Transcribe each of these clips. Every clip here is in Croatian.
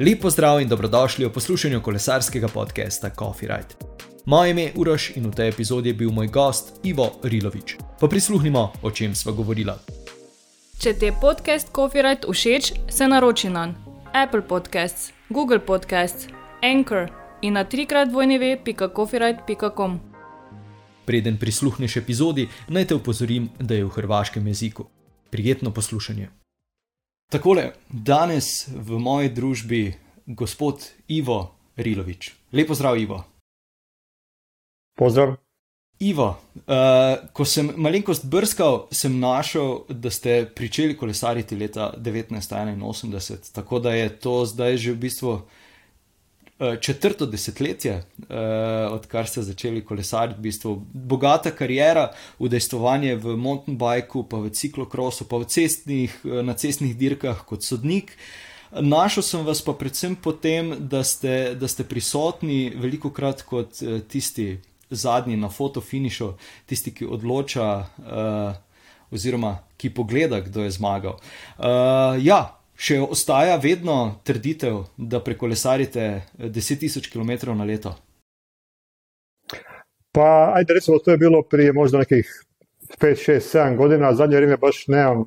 Lepo zdrav in dobrodošli v poslušanju kolesarskega podcasta Coffee Ride. Moje ime je Uroš in v tej epizodi je bil moj gost Ivo Rilovič. Pa prisluhnimo, o čem sva govorila. Če ti je podcast Coffee Ride všeč, se naroči na Apple Podcasts, Google Podcasts, Anchor in na trikrat vojneve.coffeeride.com. Preden prisluhneš epizodi, naj te upozorim, da je v hrvaškem jeziku. Prijetno poslušanje. Takole, danes v moji družbi gospod Ivo Rilovič. Lepo zdrav, Ivo. Pozdrav. Ivo, uh, ko sem malenkost brskal, sem našel, da ste pričeli kolesariti leta 1981, tako da je to zdaj že v bistvu četrto desetletje, uh, odkar ste začeli kolesariti, v bistvu bogata karijera, udejstvovanje v mountain bikeu, pa v ciklokrosu, pa v cestnih, uh, na cestnih dirkah kot sodnik. Našel sem vas pa predvsem potem, da ste, da ste prisotni veliko krat kot tisti zadnji na fotofinišu, tisti, ki odloča, uh, oziroma ki pogleda, kdo je zmagal. Uh, ja, še ostaja vedno trditev, da prekolesarite 10.000 km na leto. Pa, ajde, recimo, to je bilo prije možda nekih 5, 6, 7 godina, zadnje vrijeme baš nemam,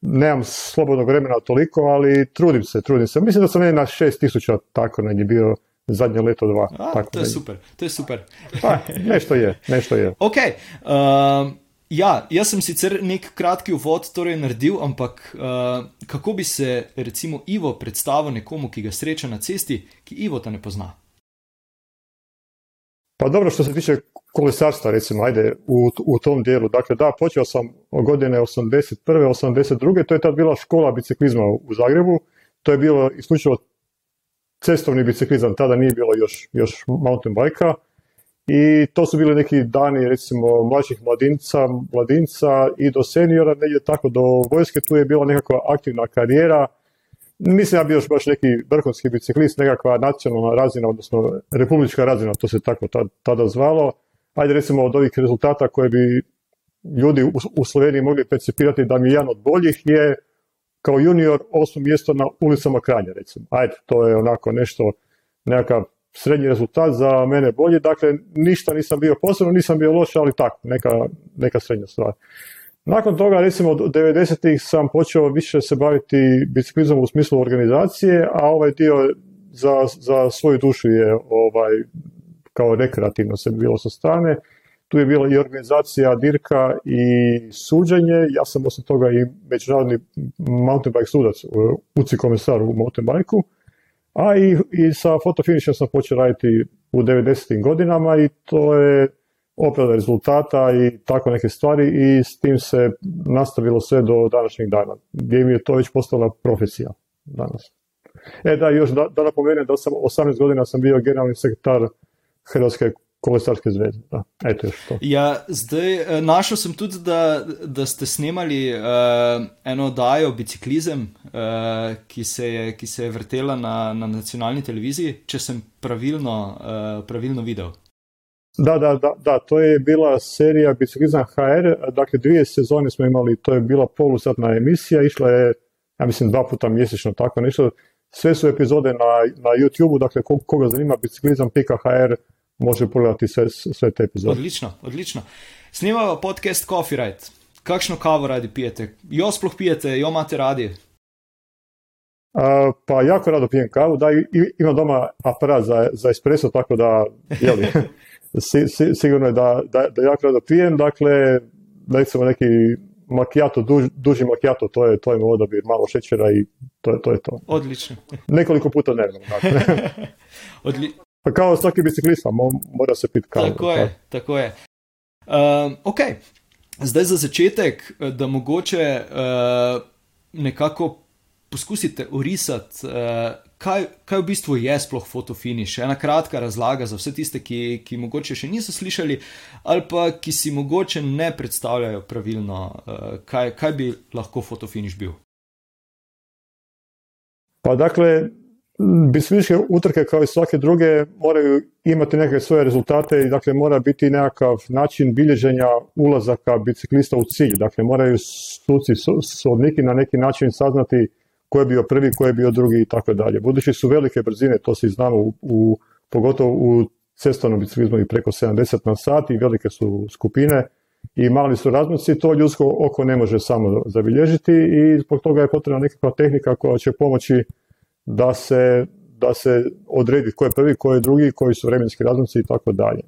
nemam slobodnog vremena toliko, ali trudim se, trudim se. Mislim da sam na 6000 tako negdje bio zadnje leto dva. A, tako to je super, to je super. Pa, nešto je, nešto je. Ok. Uh, ja, jaz sem sicer nek kratki uvod torej naredil, ampak uh, kako bi se recimo Ivo predstavil nekomu, ki ga sreča na cesti, ki Ivo ta ne pozna? Pa dobro, što se tiče kolesarstva, recimo, ajde, u, u tom dijelu. Dakle, da, počeo sam godine 81. 82. To je tad bila škola biciklizma u Zagrebu. To je bilo isključivo cestovni biciklizam, tada nije bilo još, još mountain bajka. I to su bili neki dani, recimo, mlađih mladinca, mladinca i do seniora, negdje tako do vojske, tu je bila nekakva aktivna karijera. Nisam ja bio baš neki vrhunski biciklist, nekakva nacionalna razina, odnosno republička razina, to se tako tada zvalo. Ajde recimo od ovih rezultata koje bi ljudi u, Sloveniji mogli percipirati da mi je jedan od boljih je kao junior osmo mjesto na ulicama Kranja, recimo. Ajde, to je onako nešto, nekakav srednji rezultat za mene bolji, dakle ništa nisam bio posebno, nisam bio loš, ali tako, neka, neka srednja stvar. Nakon toga, recimo, od 90-ih sam počeo više se baviti biciklizmom u smislu organizacije, a ovaj dio za, za svoju dušu je ovaj, kao rekreativno se bilo sa strane. Tu je bila i organizacija dirka i suđenje. Ja sam osim toga i međunarodni mountain bike sudac, UCI komesar u mountain bikeu. A i, i sa fotofinišem sam počeo raditi u 90. godinama i to je oprada rezultata i tako neke stvari i s tim se nastavilo sve do današnjeg dana, gdje mi je to već postala profesija danas. E da, još da, da napomenem da sam 18 godina sam bio generalni sekretar Hrvatske kolesarske zveze. Da. Eto. Ja, zdaj našel sem tudi, da, da ste snemali uh, eno oddajo biciklizem, uh, ki, se je, ki se je vrtela na, na nacionalni televiziji, če sem pravilno, uh, pravilno videl. Da, da, da, da, to je bila serija Biciklizam HR, dakle dvije sezone smo imali, to je bila polusatna emisija, išla je, ja mislim, dva puta mjesečno, tako nešto. Sve su epizode na, na YouTube-u, dakle koga zanima biciklizam.hr, može pogledati sve, sve te epizode. Odlično, odlično. Snimamo podcast Coffee Ride. Kakšno kavo radi pijete? Jo sploh pijete, jo imate radi? A, pa jako rado pijem kavu, da imam doma aparat za, za espresso, tako da, jeli, si, si, sigurno je da, da, da jako rado pijem, dakle, recimo neki macchiato, duž, duži macchiato, to je, to je moj odabir, malo šećera i to je to. Je to. Odlično. Nekoliko puta dnevno. Dakle. Odli... Pa kao svaki biciklista, mora se piti kavu. Tako je, tako je. Uh, ok, zdaj za začetek, da mogoče uh, nekako poskusite orisati, uh, kaj, kaj v bistvu je sploh fotofiniš. Ena kratka razlaga za vse tiste, ki, ki mogoče še niso slišali, ali pa ki si mogoče ne predstavljajo pravilno, uh, kaj, kaj bi lahko fotofiniš bil. Pa dakle, biciklističke utrke kao i svake druge moraju imati neke svoje rezultate i dakle mora biti nekakav način bilježenja ulazaka biciklista u cilj. Dakle moraju suci sodniki na neki način saznati ko je bio prvi, ko je bio drugi i tako dalje. Budući su velike brzine, to se znamo, u, pogotovo u cestovnom biciklizmu i preko 70 na sat i velike su skupine i mali su razmaci, to ljudsko oko ne može samo zabilježiti i zbog toga je potrebna nekakva tehnika koja će pomoći da se, da se odredi ko je prvi, ko je drugi, koji su vremenski razmaci i tako dalje.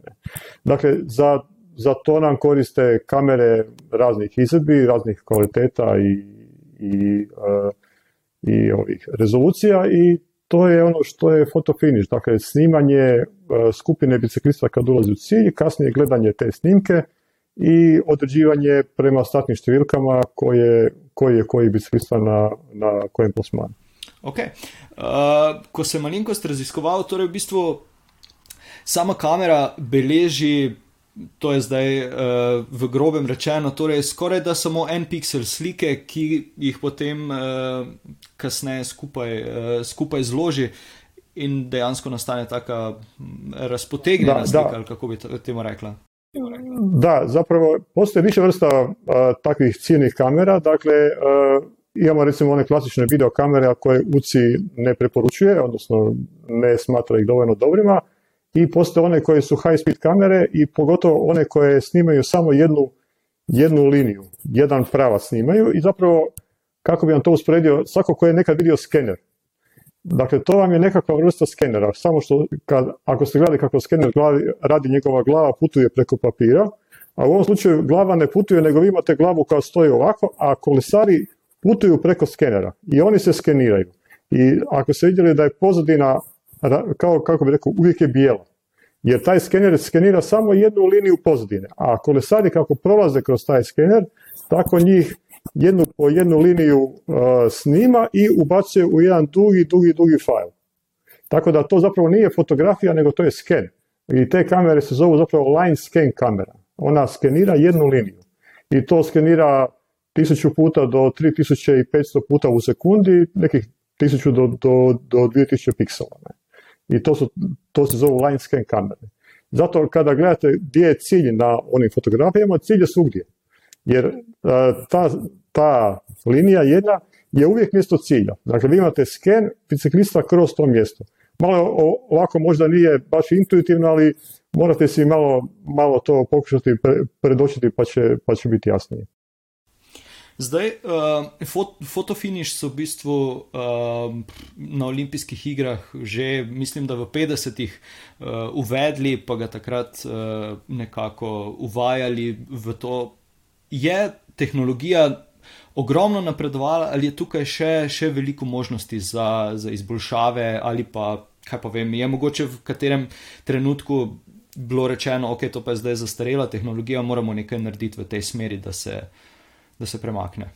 Dakle, za, za to nam koriste kamere raznih izvedbi, raznih kvaliteta i, i, uh, i ovih rezolucija i to je ono što je fotofinish, dakle snimanje uh, skupine biciklista kad ulazi u cilj, kasnije gledanje te snimke i određivanje prema statnim številkama koje, koji je koji biciklista na, na kojem plasmanu. Ok. Uh, ko sem malenkost raziskoval, torej v bistvu sama kamera beleži, to je zdaj uh, v grobem rečeno, torej skoraj da samo en pixel slike, ki jih potem uh, kasneje skupaj, uh, skupaj zloži in dejansko nastane taka razpotegnjena slika, ali kako bi temu rekla. Da, zapravo postoje više vrsta uh, takvih ciljnih kamera, dakle uh, imamo recimo one klasične video kamere koje UCI ne preporučuje, odnosno ne smatra ih dovoljno dobrima. I postoje one koje su high speed kamere i pogotovo one koje snimaju samo jednu, jednu liniju, jedan pravac snimaju i zapravo kako bi vam to usporedio, svako ko je nekad vidio skener, Dakle, to vam je nekakva vrsta skenera, samo što kad, ako ste gledali kako skener glavi, radi njegova glava, putuje preko papira, a u ovom slučaju glava ne putuje, nego vi imate glavu koja stoji ovako, a kolesari putuju preko skenera i oni se skeniraju. I ako ste vidjeli da je pozadina, kao kako bi rekao, uvijek je bijela, jer taj skener skenira samo jednu liniju pozadine, a kolesari kako prolaze kroz taj skener, tako njih jednu po jednu liniju uh, snima i ubacuje u jedan dugi, dugi, dugi file. Tako da to zapravo nije fotografija, nego to je sken. I te kamere se zovu zapravo line scan kamera. Ona skenira jednu liniju. I to skenira 1000 puta do 3500 puta u sekundi, nekih 1000 do, do, do 2000 piksela. Ne? I to, su, to se zovu line scan kamere. Zato kada gledate gdje je cilj na onim fotografijama, cilj je svugdje. Jer uh, ta, ta linija jedna je uvijek mjesto cilja. Dakle, vi imate sken biciklista kroz to mjesto. Malo ovako možda nije baš intuitivno, ali morate si malo, malo to pokušati predočiti pa će, pa će biti jasnije. Zdaj, uh, fot, fotofiniš so v bistvu uh, na olimpijskih igrah že, mislim, da v 50-ih uh, uvedli, pa ga takrat uh, nekako uvajali v to. Je tehnologija ogromno napredovala, ali je tukaj še, še veliko možnosti za, za izboljšave, ali pa kaj pa vem, je mogoče v katerem trenutku bilo rečeno, ok, to pa je zdaj zastarela tehnologija, moramo nekaj narediti v tej smeri, da se, da se premakne.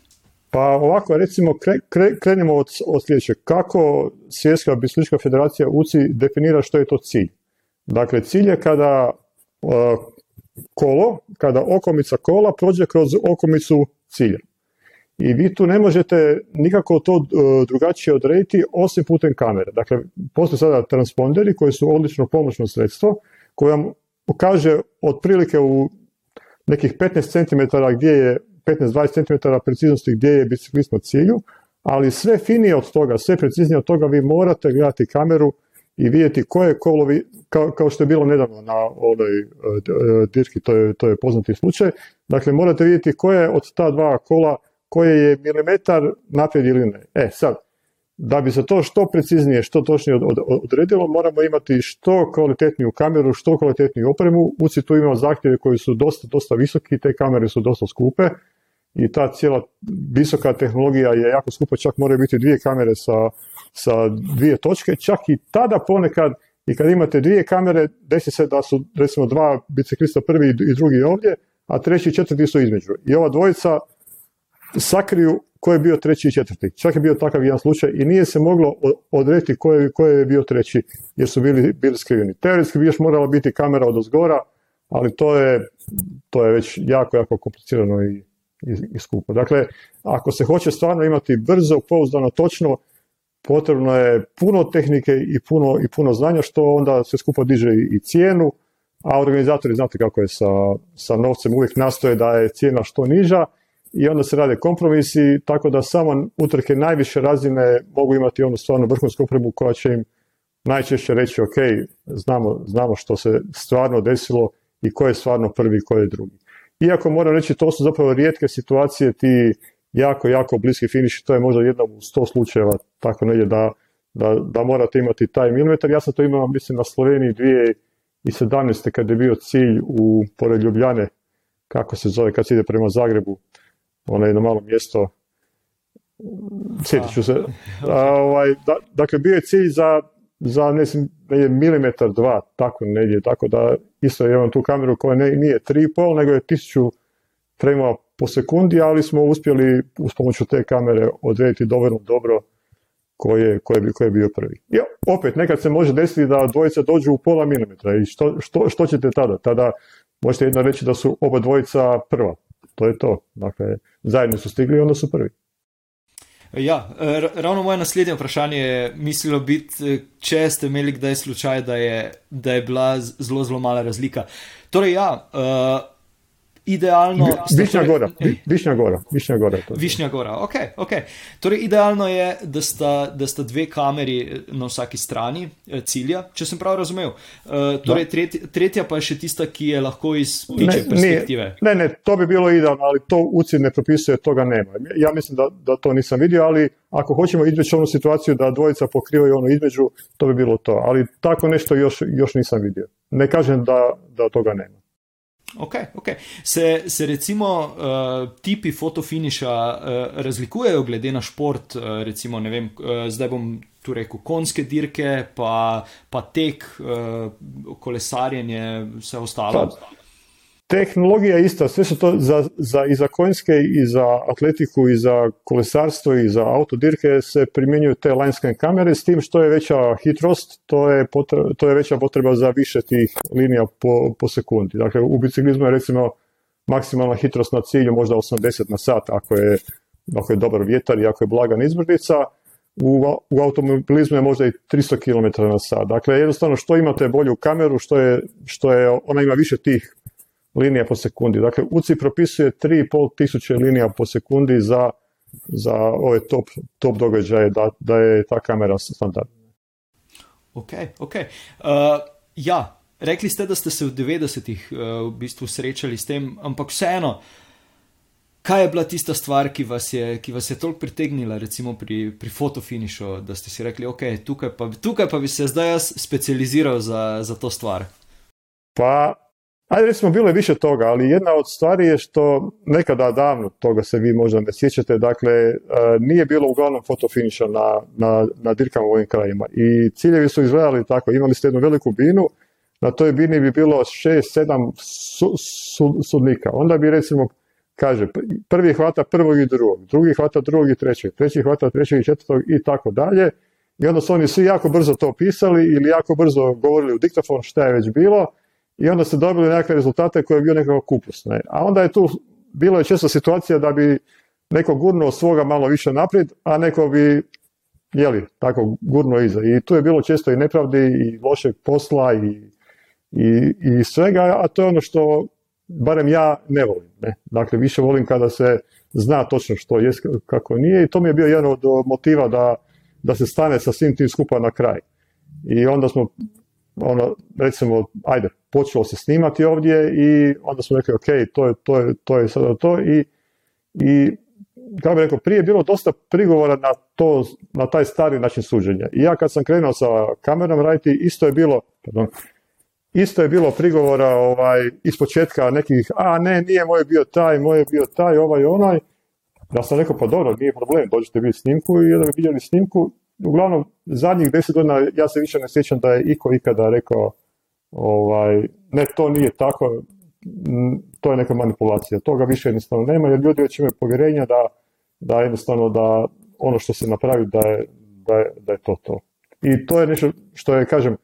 Pa ovako, recimo, kre, kre, krenimo od, od sljedećeg. Kako Svjetska biciklistička federacija UCI definira što je to cilj? Dakle, cilj je kada uh, kolo, kada okomica kola prođe kroz okomicu cilja. I vi tu ne možete nikako to uh, drugačije odrediti osim putem kamere. Dakle, postoje sada transponderi koji su odlično pomoćno sredstvo koje vam pokaže otprilike u nekih 15 cm gdje je 15-20 cm preciznosti gdje je biciklist na cilju, ali sve finije od toga, sve preciznije od toga vi morate gledati kameru i vidjeti koje kolovi, kao, kao što je bilo nedavno na ovoj e, dirki, to je, to je poznati slučaj, dakle morate vidjeti koje od ta dva kola koje je milimetar naprijed ili ne. E sad, da bi se to što preciznije, što točnije odredilo, moramo imati što kvalitetniju kameru, što kvalitetniju opremu. UCI tu imamo zahtjeve koji su dosta, dosta visoki, te kamere su dosta skupe i ta cijela visoka tehnologija je jako skupa, čak moraju biti dvije kamere sa, sa dvije točke, čak i tada ponekad i kad imate dvije kamere, desi se da su recimo dva biciklista prvi i drugi ovdje, a treći i četvrti su između. I ova dvojica sakriju ko je bio treći i četvrti. Čak je bio takav jedan slučaj i nije se moglo odrediti ko je, ko je bio treći jer su bili, bili skriveni. Teoretski bi još morala biti kamera od ozgora, ali to je, to je već jako, jako komplicirano i, i, skupo. Dakle, ako se hoće stvarno imati brzo, pouzdano, točno, potrebno je puno tehnike i puno, i puno znanja, što onda se skupo diže i cijenu, a organizatori znate kako je sa, sa novcem, uvijek nastoje da je cijena što niža, i onda se rade kompromisi, tako da samo utrke najviše razine mogu imati onu stvarno vrhunsku opremu koja će im najčešće reći ok, znamo, znamo što se stvarno desilo i ko je stvarno prvi, ko je drugi. Iako moram reći, to su zapravo rijetke situacije, ti jako, jako bliski finiši, to je možda jedna u sto slučajeva, tako negdje da, da, da morate imati taj milimetar. Ja sam to imao, mislim, na Sloveniji 2017. kad je bio cilj u pored Ljubljane, kako se zove, kad se ide prema Zagrebu, ono jedno malo mjesto, sjetit ću se. ovaj, da, dakle, bio je cilj za, za ne znam, milimetar, dva, tako negdje, tako da isto imam tu kameru koja ne, nije 3,5, nego je 1000 frame po sekundi, ali smo uspjeli uz pomoću te kamere odrediti dovoljno dobro ko je, ko je, je bio prvi. I opet, nekad se može desiti da dvojica dođu u pola milimetra i što, što, što ćete tada? Tada možete jedno reći da su oba dvojica prva. To je to. Dakle, zajedno su stigli i onda su prvi. Ja, ravno moje naslednje vprašanje je mislilo biti, če ste imeli kdaj slučaj, da je, da je bila zelo, zelo mala razlika. Torej, ja, uh, idealno. Višnja gora, Višnja gora, Višnja gora. Višnja gora, ok, ok. Torej, idealno je, da sta, da sta dve kameri na vsaki strani eh, cilja, če sem prav razumel. Uh, torej, tretja, tretja pa je še tista, ki je lahko iz ptiče perspektive. Ne, ne, to bi bilo idealno, ali to UCI ne propisuje, toga nema. Ja mislim da, da to nisam vidio, ali ako hoćemo izbjeći onu situaciju da dvojica pokrivaju ono između, to bi bilo to. Ali tako nešto još, još nisam vidio. Ne kažem da, da toga nema. Ok, ok. Se, se recimo uh, tipi fotofiniša uh, razlikujejo glede na šport, uh, recimo, ne vem, uh, zdaj bom tu rekel konske dirke, pa, pa tek, uh, kolesarjenje, vse ostalo. Pa, Tehnologija je ista, sve su to za, za, i za konjske, i za atletiku, i za kolesarstvo, i za autodirke se primjenjuju te lanjske kamere, s tim što je veća hitrost, to je, potreba, to je veća potreba za više tih linija po, po sekundi. Dakle, u biciklizmu je recimo maksimalna hitrost na cilju možda 80 na sat ako je, ako je dobar vjetar i ako je blagan izbrdica, u, u automobilizmu je možda i 300 km na sat. Dakle, jednostavno što imate bolju kameru, što je, što je, ona ima više tih linija po sekundi. Dakle, UCI propisuje 3,5 tisuće linija po sekundi za, za ove top, top događaje, da, da je ta kamera standardna. Ok, ok. Uh, ja, rekli ste, da ste se v 90-ih uh, v bistvu srečali s tem, ampak vseeno, kaj je bila tista stvar, ki vas je, ki vas je toliko pritegnila, recimo pri, pri fotofinišu, da ste si rekli, ok, tukaj pa, tukaj pa bi se zdaj jaz specializiral za, za to stvar? Pa Ajde, recimo, bilo je više toga, ali jedna od stvari je što nekada davno, toga se vi možda ne sjećate, dakle, e, nije bilo uglavnom fotofiniša na, na, na dirkama u ovim krajima. I ciljevi su izgledali tako, imali ste jednu veliku binu, na toj bini bi bilo šest, sedam sudnika. Onda bi recimo, kaže, prvi hvata prvog i drugog, drugi hvata drugog i trećeg, treći hvata trećeg i četvrtog i tako dalje. I onda su oni svi jako brzo to pisali ili jako brzo govorili u diktafon šta je već bilo i onda ste dobili nekakve rezultate koje je bio nekako kupus. Ne? A onda je tu bilo je često situacija da bi neko gurnuo svoga malo više naprijed, a neko bi jeli, tako gurno iza. I tu je bilo često i nepravdi i lošeg posla i, i, i svega, a to je ono što barem ja ne volim. Ne? Dakle, više volim kada se zna točno što je, kako nije i to mi je bio jedan od motiva da, da se stane sa svim tim skupa na kraj. I onda smo ono, recimo, ajde, počelo se snimati ovdje i onda smo rekli, ok, to je, to je, to je sada to i, i kako bih rekao, prije je bilo dosta prigovora na, to, na taj stari način suđenja. I ja kad sam krenuo sa kamerom raditi, isto je bilo, pardon, isto je bilo prigovora ovaj, iz početka nekih, a ne, nije moj bio taj, moj je bio taj, ovaj, onaj. Ja sam rekao, pa dobro, nije problem, dođete vidjeti snimku i jedan vidjeli snimku uglavnom, zadnjih deset godina ja se više ne sjećam da je iko ikada rekao ovaj, ne, to nije tako, to je neka manipulacija. Toga više jednostavno nema, jer ljudi već imaju povjerenja da, da jednostavno da ono što se napravi da je, da je, da je to to. I to je nešto što je, kažem,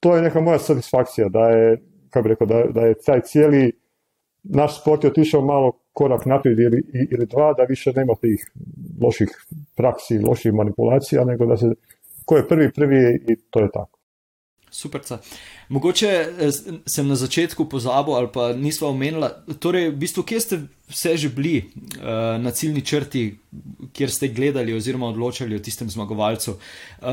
to je neka moja satisfakcija, da je, kako bi rekao, da, da je taj cijeli naš sport je otišao malo korak naprijed ili, ili dva, da više nema tih loših praksi, loših manipulacija, nego da se, ko je prvi, prvi i to je tako. Super. Mogoče eh, sem na začetku pozabil ali pa nisva omenila, torej, v bistvu, kje ste vse že bili uh, na ciljni črti, kjer ste gledali oziroma odločali o tistem zmagovalcu. Uh,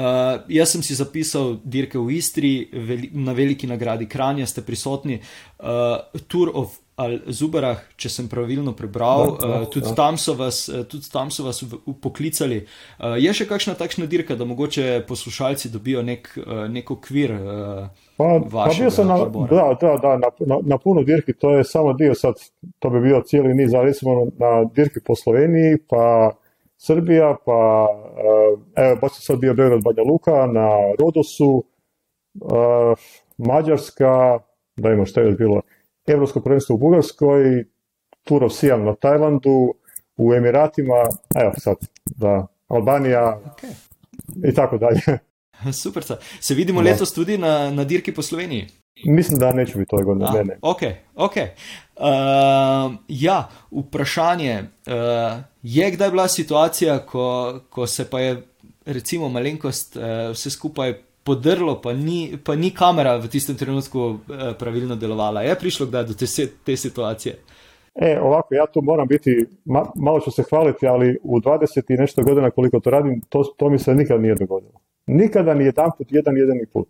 jaz sem si zapisal dirke v Istri, veli, na veliki nagradi Kranja ste prisotni, uh, Tour of ali Zubarah, če sem pravilno prebral, da, da, uh, tudi, da. Tam vas, tudi tam so vas poklicali. Uh, je še kakšna takšna dirka, da mogoče poslušalci dobijo nek, uh, nek okvir? Pa, pa bil sem na, da, da, da, na, na, na puno dirki, to je samo dio sad, to bi bio cijeli niz, ali recimo na dirki po Sloveniji, pa Srbija, pa evo, baš sam sad bio Beograd Banja Luka, na Rodosu, Mađarska, da ima što je bilo, Europsko prvenstvo u Bugarskoj, Tour of Siam na Tajlandu, u Emiratima, evo sad, da, Albanija okay. i tako dalje. Super, se vidimo da. letos tudi na, na dirki po Sloveniji. Mislim, da neće biti ove godine. Ne, ne. Ok, ok. Uh, ja, vprašanje. Uh, je kdaj bila situacija, ko, ko se pa je, recimo, malenkost uh, vse skupaj podrlo, pa ni, pa ni kamera v tistem trenutku eh, pravilno delovala. Je prišlo kdaj do te, te situacije? E, ovako, ja tu moram biti, ma, malo ću se hvaliti, ali u 20 i nešto godina koliko to radim, to, to mi se nikad nije dogodilo. Nikada ni jedan put, jedan jedini put.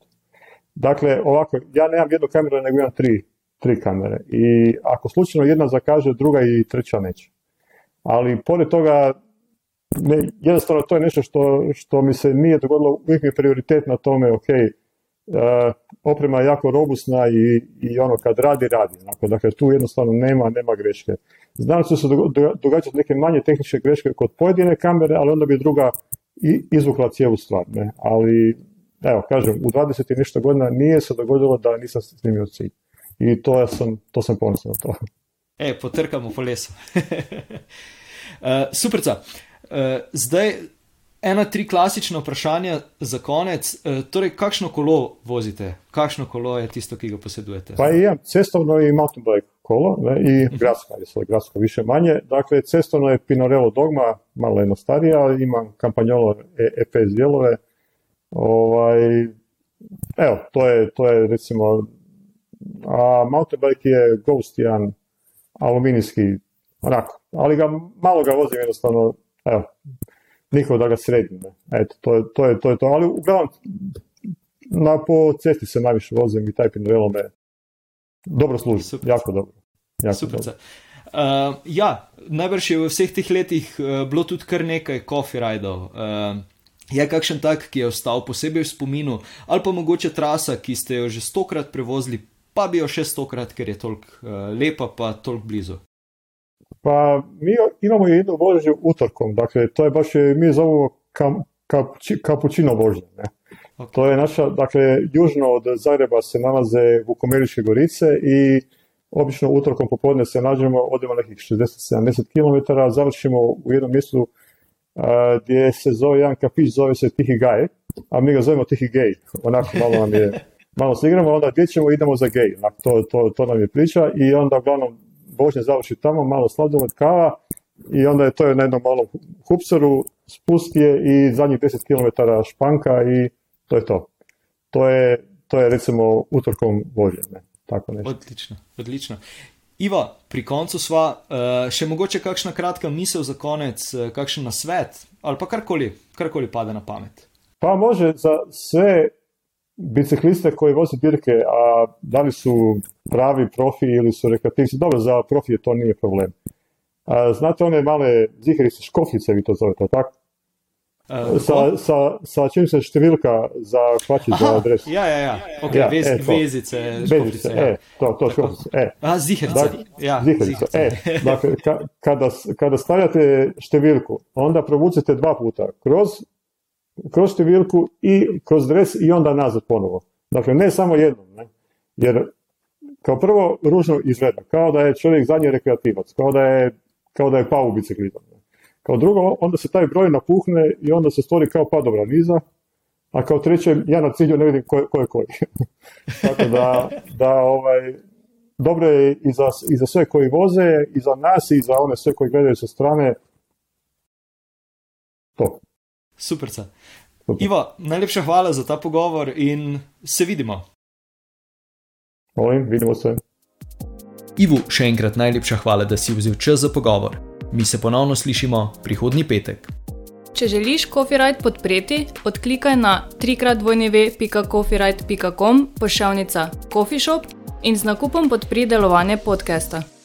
Dakle, ovako, ja nemam jednu kameru, nego imam tri, tri kamere. I ako slučajno jedna zakaže, druga i treća neće. Ali pored toga, ne, jednostavno to je nešto što, što mi se nije dogodilo, uvijek je prioritet na tome, ok, uh, oprema je jako robustna i, i ono kad radi, radi. Dakle, dakle, tu jednostavno nema, nema greške. Znam da se događati neke manje tehničke greške kod pojedine kamere, ali onda bi druga i izvukla cijelu stvar. Ne? Ali, evo, kažem, u 20 i nešto godina nije se dogodilo da nisam snimio cilj. I to, ja sam, to sam ponosan na to. E, potrkamo po lesu. uh, superca, Uh, zdaj, ena tri klasična vprašanja za konec. Uh, torej, kakšno kolo vozite? Kakšno kolo je tisto, ki ga posedujete? Pa imam cestovno i mountain bike kolo ne, i mhm. gradska, je gradska više manje. Dakle, cestovno je Pinarello Dogma, malo jedno starija, imam kampanjolo EPS dijelove. Ovaj, evo, to je, to je recimo, a mountain bike je Ghost jedan aluminijski, onako, ali ga, malo ga vozim jednostavno evo, niko da ga sredi. Eto, to je, to je, to je to. Ali uglavnom, na, po cesti se najviše vozim i taj Pinarello me dobro služi, Super. jako dobro. Jako Super. Dobro. Uh, ja, najbrž je v vseh teh letih uh, bilo tudi kar nekaj coffee rajdov. Uh, je kakšen tak, ki je ostal posebej v spominu, ali pa mogoče trasa, ki ste jo že stokrat prevozili, pa bi jo še stokrat, ker je toliko uh, lepa, pa toliko blizu. Pa mi imamo jednu vožnju utorkom, dakle to je baš, mi zovemo kam, kapućino vožnje. Ne? Okay. To je naša, dakle južno od Zagreba se nalaze Vukomeričke gorice i obično utorkom popodne se nađemo, odemo nekih 60-70 km, završimo u jednom mjestu a, gdje se zove jedan kafić, zove se Tihi Gaj, a mi ga zovemo Tihi Gej, onako malo nam je, malo se igramo, onda gdje ćemo, idemo za gej, to, to, to nam je priča i onda uglavnom vožnje završi tamo, malo sladoled, kava i onda je to je na jednom malom hupseru, spust je i zadnjih 10 km španka i to je to. To je, to je recimo utorkom vožnje. Ne? Tako nešto. Odlično, odlično. Iva, pri koncu sva, uh, še mogoče kakšna kratka misel za konec, uh, kakšen nasvet ali pa karkoli, karkoli pade na pamet. Pa može za sve bicikliste koji voze dirke, a da li su pravi profi ili su rekreativci, dobro, za profije to nije problem. A, znate one male ziharice, škofljice vi to zovete, tako? Uh, sa, sa, sa čim se številka za kvačić za adres. Ja, ja, ja. Ok, ja, vez, e, vezice, vezice, ja. e, to, to, škofljice, e. A, ziharice, dakle, ja. E. Dakle, ka, kada, kada stavljate številku, onda provucite dva puta kroz kroz številku i kroz dres i onda nazad ponovo. Dakle, ne samo jednom, ne? jer kao prvo ružno izgleda, kao da je čovjek zadnji rekreativac, kao da je, kao da je pao u biciklizam. Kao drugo, onda se taj broj napuhne i onda se stvori kao padobra niza, a kao treće, ja na cilju ne vidim ko, ko je koji. Tako da, da ovaj, dobro je i za, i za sve koji voze, i za nas, i za one sve koji gledaju sa strane, to. Super. Ivo, najlepša hvala za ta pogovor in se vidimo. Molim, vidimo se. Ivo, še enkrat najlepša hvala, da si vzel čas za pogovor. Mi se ponovno slišimo prihodnji petek. Če želiš Copyright podpreti, odklikaj na www.copyright.com pošiljka Coffee Shop in z nakupom podpri delovanje podcasta.